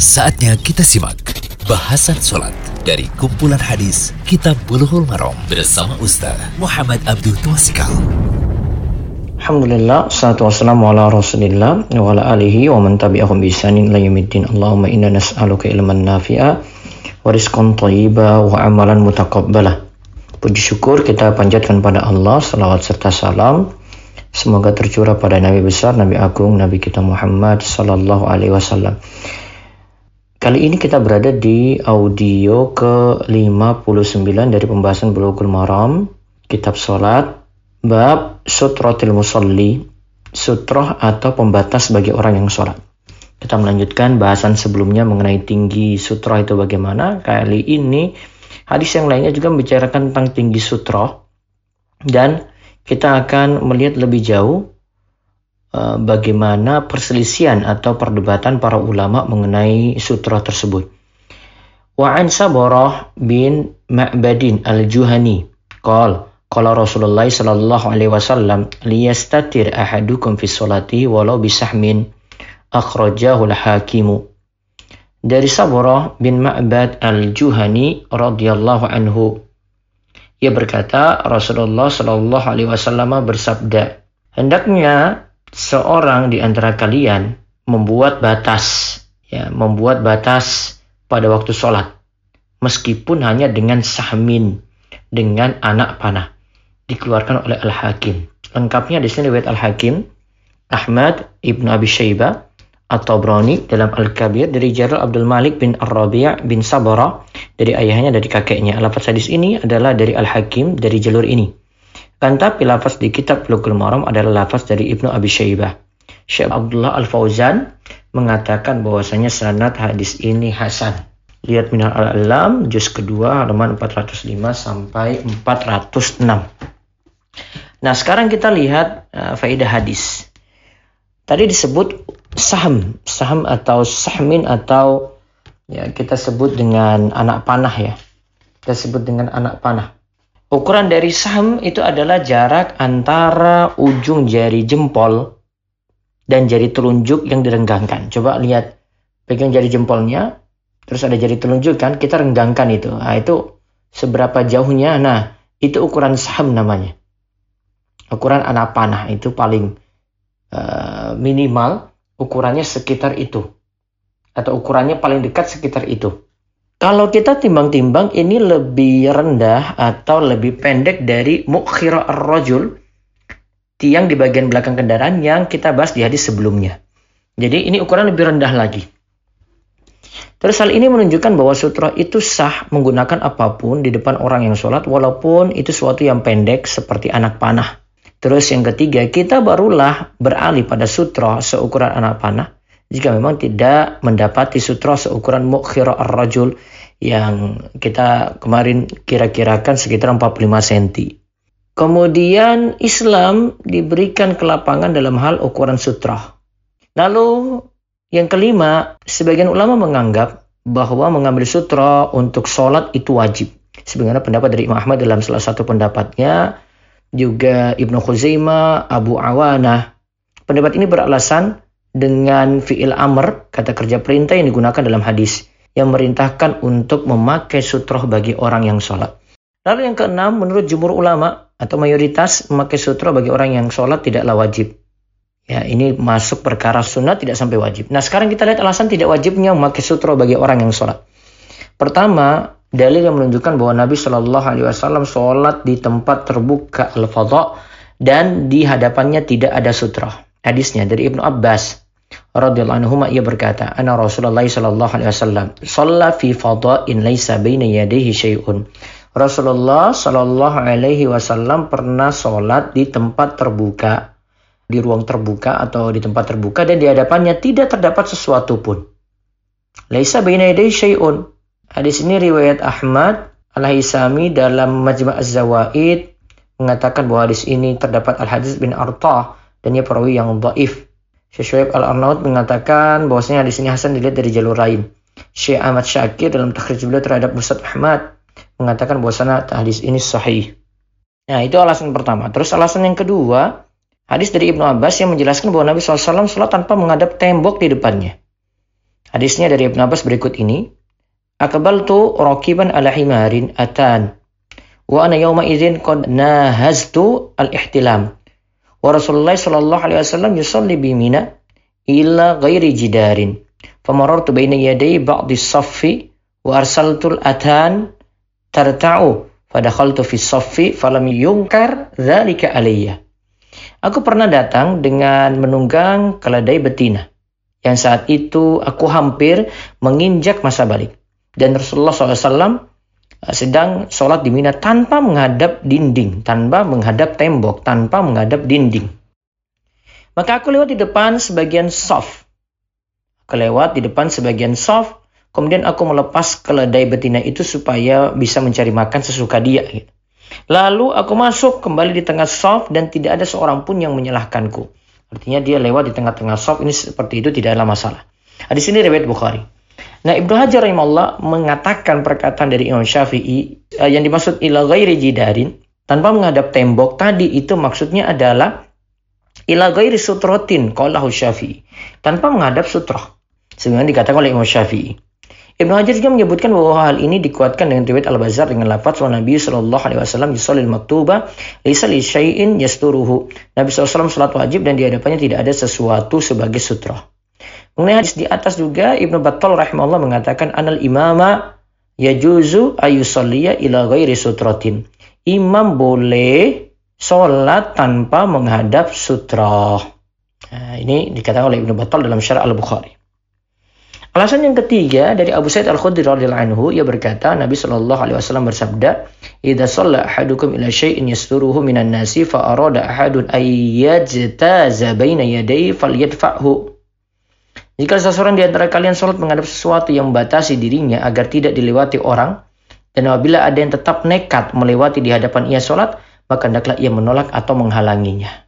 Saatnya kita simak bahasan sholat dari kumpulan hadis Kitab Bulughul Maram bersama Ustaz Muhammad Abdul Twasikal. Alhamdulillah, salatu wassalamu ala rasulillah wa ala alihi wa man tabi'ahum bi ihsanin ila yaumiddin. Allahumma inna nas'aluka ilman nafi'a wa rizqan thayyiba wa amalan mutaqabbala. Puji syukur kita panjatkan pada Allah, salawat serta salam Semoga tercurah pada Nabi besar, Nabi agung, Nabi kita Muhammad sallallahu alaihi wasallam. Kali ini kita berada di audio ke-59 dari pembahasan Bulughul Maram, kitab salat, bab sutratil musalli, sutroh atau pembatas bagi orang yang sholat. Kita melanjutkan bahasan sebelumnya mengenai tinggi sutroh itu bagaimana. Kali ini hadis yang lainnya juga membicarakan tentang tinggi sutroh dan kita akan melihat lebih jauh uh, bagaimana perselisihan atau perdebatan para ulama mengenai sutra tersebut. Wa an bin Ma'badin al-Juhani qala qala Rasulullah sallallahu alaihi wasallam liyastatir ahadukum fi sholati walau bisahmin akhrajahu al-hakimu dari Sabarah bin Ma'bad al-Juhani radhiyallahu anhu ia berkata, Rasulullah Shallallahu Alaihi Wasallam bersabda, hendaknya seorang di antara kalian membuat batas, ya, membuat batas pada waktu sholat, meskipun hanya dengan sahmin, dengan anak panah, dikeluarkan oleh Al Hakim. Lengkapnya di sini riwayat Al Hakim, Ahmad ibnu Abi Syaibah, atau Broni dalam Al-Kabir dari Jarul Abdul Malik bin Ar-Rabi' bin Sabara dari ayahnya dari kakeknya. Lafaz hadis ini adalah dari Al-Hakim dari jalur ini. Kan tapi lafaz di kitab Bulughul Maram adalah lafaz dari Ibnu Abi Syaibah. Syekh Abdullah Al-Fauzan mengatakan bahwasanya sanad hadis ini hasan. Lihat Minal Al-Alam juz kedua halaman 405 sampai 406. Nah, sekarang kita lihat uh, faedah hadis. Tadi disebut saham, saham atau sahmin atau ya kita sebut dengan anak panah ya. Kita sebut dengan anak panah. Ukuran dari saham itu adalah jarak antara ujung jari jempol dan jari telunjuk yang direnggangkan. Coba lihat, pegang jari jempolnya, terus ada jari telunjuk kan, kita renggangkan itu. Nah, itu seberapa jauhnya, nah itu ukuran saham namanya. Ukuran anak panah itu paling uh, minimal ukurannya sekitar itu. Atau ukurannya paling dekat sekitar itu. Kalau kita timbang-timbang ini lebih rendah atau lebih pendek dari mukhira ar-rajul, tiang di bagian belakang kendaraan yang kita bahas di hadis sebelumnya. Jadi ini ukuran lebih rendah lagi. Terus hal ini menunjukkan bahwa sutra itu sah menggunakan apa pun di depan orang yang sholat walaupun itu suatu yang pendek seperti anak panah. Terus yang ketiga, kita barulah beralih pada sutra seukuran anak panah jika memang tidak mendapati sutra seukuran mukhira ar-rajul yang kita kemarin kira-kirakan sekitar 45 cm. Kemudian Islam diberikan kelapangan dalam hal ukuran sutra. Lalu yang kelima, sebagian ulama menganggap bahwa mengambil sutra untuk sholat itu wajib. Sebagaimana pendapat dari Imam Ahmad dalam salah satu pendapatnya, juga Ibnu Khuzaimah, Abu Awanah. Pendapat ini beralasan dengan fi'il amr, kata kerja perintah yang digunakan dalam hadis, yang merintahkan untuk memakai sutroh bagi orang yang sholat. Lalu yang keenam, menurut jumur ulama atau mayoritas memakai sutroh bagi orang yang sholat tidaklah wajib. Ya, ini masuk perkara sunat tidak sampai wajib. Nah, sekarang kita lihat alasan tidak wajibnya memakai sutroh bagi orang yang sholat. Pertama, dalil yang menunjukkan bahwa Nabi Shallallahu Alaihi Wasallam sholat di tempat terbuka al fadha dan di hadapannya tidak ada sutra. Hadisnya dari Ibnu Abbas radhiyallahu anhu ia berkata, "Ana Rasulullah sallallahu alaihi wasallam shalla fi fadha'in laisa baina yadayhi syai'un." Rasulullah sallallahu alaihi wasallam pernah sholat di tempat terbuka, di ruang terbuka atau di tempat terbuka dan di hadapannya tidak terdapat sesuatu pun. Laisa baina yadayhi syai'un Hadis ini riwayat Ahmad Al-Hisami dalam Majma' Az-Zawaid mengatakan bahwa hadis ini terdapat Al-Hadis bin Arta dan ia perawi yang dhaif. Syekh Al-Arnaud mengatakan bahwasanya hadis ini Hasan dilihat dari jalur lain. Syekh Ahmad Syakir dalam takhrij beliau terhadap Musad Ahmad mengatakan bahwasanya hadis ini sahih. Nah, itu alasan pertama. Terus alasan yang kedua, hadis dari Ibnu Abbas yang menjelaskan bahwa Nabi SAW sholat tanpa menghadap tembok di depannya. Hadisnya dari Ibn Abbas berikut ini. Akbaltu rakiban ala himarin atan. Wa ana yawma idzin qad nahaztu al-ihtilam. Wa Rasulullah sallallahu alaihi wasallam yusalli bi Mina illa ghairi jidarin. Famarartu baina yaday ba'di saffi wa arsaltul atan tarta'u fadakhaltu fi saffi falam yunkar dzalika alayya. Aku pernah datang dengan menunggang keledai betina yang saat itu aku hampir menginjak masa balik. Dan Rasulullah SAW sedang sholat di Mina tanpa menghadap dinding, tanpa menghadap tembok, tanpa menghadap dinding. Maka aku lewat di depan sebagian soft. Aku lewat di depan sebagian soft, kemudian aku melepas keledai betina itu supaya bisa mencari makan sesuka dia. Lalu aku masuk kembali di tengah soft dan tidak ada seorang pun yang menyalahkanku. Artinya dia lewat di tengah-tengah sop ini seperti itu tidak ada masalah. Di sini riwayat Bukhari. Nah, Ibnu Hajar rahimahullah mengatakan perkataan dari Imam Syafi'i uh, yang dimaksud ila ghairi jidarin tanpa menghadap tembok tadi itu maksudnya adalah ila ghairi sutrotin qallahu Syafi'i tanpa menghadap sutroh. Sebagaimana dikatakan oleh Imam Syafi'i. Ibnu Hajar juga menyebutkan bahwa hal ini dikuatkan dengan riwayat Al-Bazar dengan lafaz wa Nabi sallallahu alaihi wasallam yusallil maktuba laisa li syai'in yasturuhu. Nabi SAW salat wajib dan di hadapannya tidak ada sesuatu sebagai sutra. Mengenai hadis di atas juga Ibnu Battal rahimahullah mengatakan anal imama yajuzu ayusalliya ila ghairi sutratin. Imam boleh sholat tanpa menghadap sutra. Nah, ini dikatakan oleh Ibnu Battal dalam syarah Al-Bukhari. Alasan yang ketiga dari Abu Sa'id Al-Khudri radhiyallahu anhu ia berkata Nabi Shallallahu alaihi wasallam bersabda, "Idza shalla ahadukum ila syai'in yasturuhu minan nasi fa arada ahadun ay yajtaza baina yadayhi falyadfa'hu." Jika seseorang di antara kalian sholat menghadap sesuatu yang membatasi dirinya agar tidak dilewati orang, dan apabila ada yang tetap nekat melewati di hadapan ia sholat, maka hendaklah ia menolak atau menghalanginya.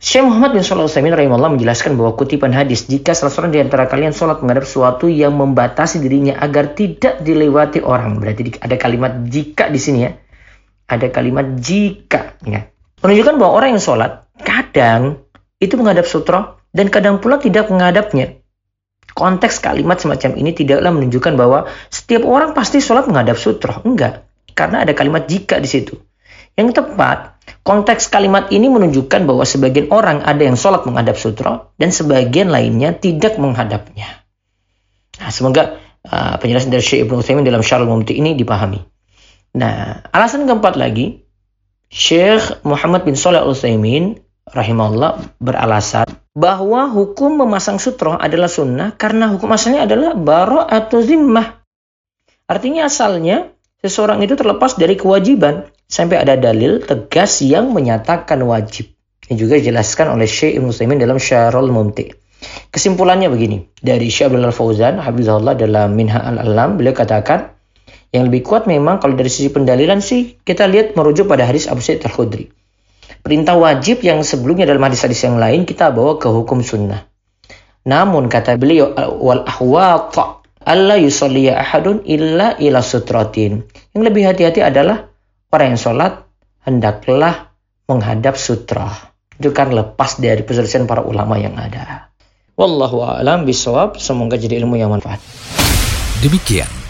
Syekh Muhammad bin Shalih Utsaimin rahimahullah menjelaskan bahwa kutipan hadis jika salah seorang di antara kalian sholat menghadap sesuatu yang membatasi dirinya agar tidak dilewati orang berarti ada kalimat jika di sini ya. Ada kalimat jika ya. Menunjukkan bahwa orang yang sholat kadang itu menghadap sutra dan kadang pula tidak menghadapnya konteks kalimat semacam ini tidaklah menunjukkan bahwa setiap orang pasti sholat menghadap sutra enggak karena ada kalimat jika di situ yang tepat Konteks kalimat ini menunjukkan bahwa sebagian orang ada yang sholat menghadap sutra dan sebagian lainnya tidak menghadapnya. Nah, semoga uh, penjelasan dari Syekh Ibnu Utsaimin dalam Syarul Mumti ini dipahami. Nah, alasan keempat lagi, Syekh Muhammad bin Shalih Al Utsaimin rahimahullah beralasan bahwa hukum memasang sutra adalah sunnah karena hukum asalnya adalah baro atau zimmah. Artinya asalnya seseorang itu terlepas dari kewajiban sampai ada dalil tegas yang menyatakan wajib. Ini juga dijelaskan oleh Syekh Ibn Utsaimin dalam Syarul Mumti. Kesimpulannya begini, dari Syekh Abdul Fauzan, Habibullah dalam Minha al-Alam, beliau katakan, yang lebih kuat memang kalau dari sisi pendalilan sih, kita lihat merujuk pada hadis Abu Sa'id al-Khudri. Perintah wajib yang sebelumnya dalam hadis-hadis yang lain, kita bawa ke hukum sunnah. Namun kata beliau, wal ahwat Allah yusalliya ahadun illa ila sutratin. Yang lebih hati-hati adalah orang yang sholat hendaklah menghadap sutra. Itu kan lepas dari perselisihan para ulama yang ada. Wallahu a'lam bisawab. Semoga jadi ilmu yang manfaat. Demikian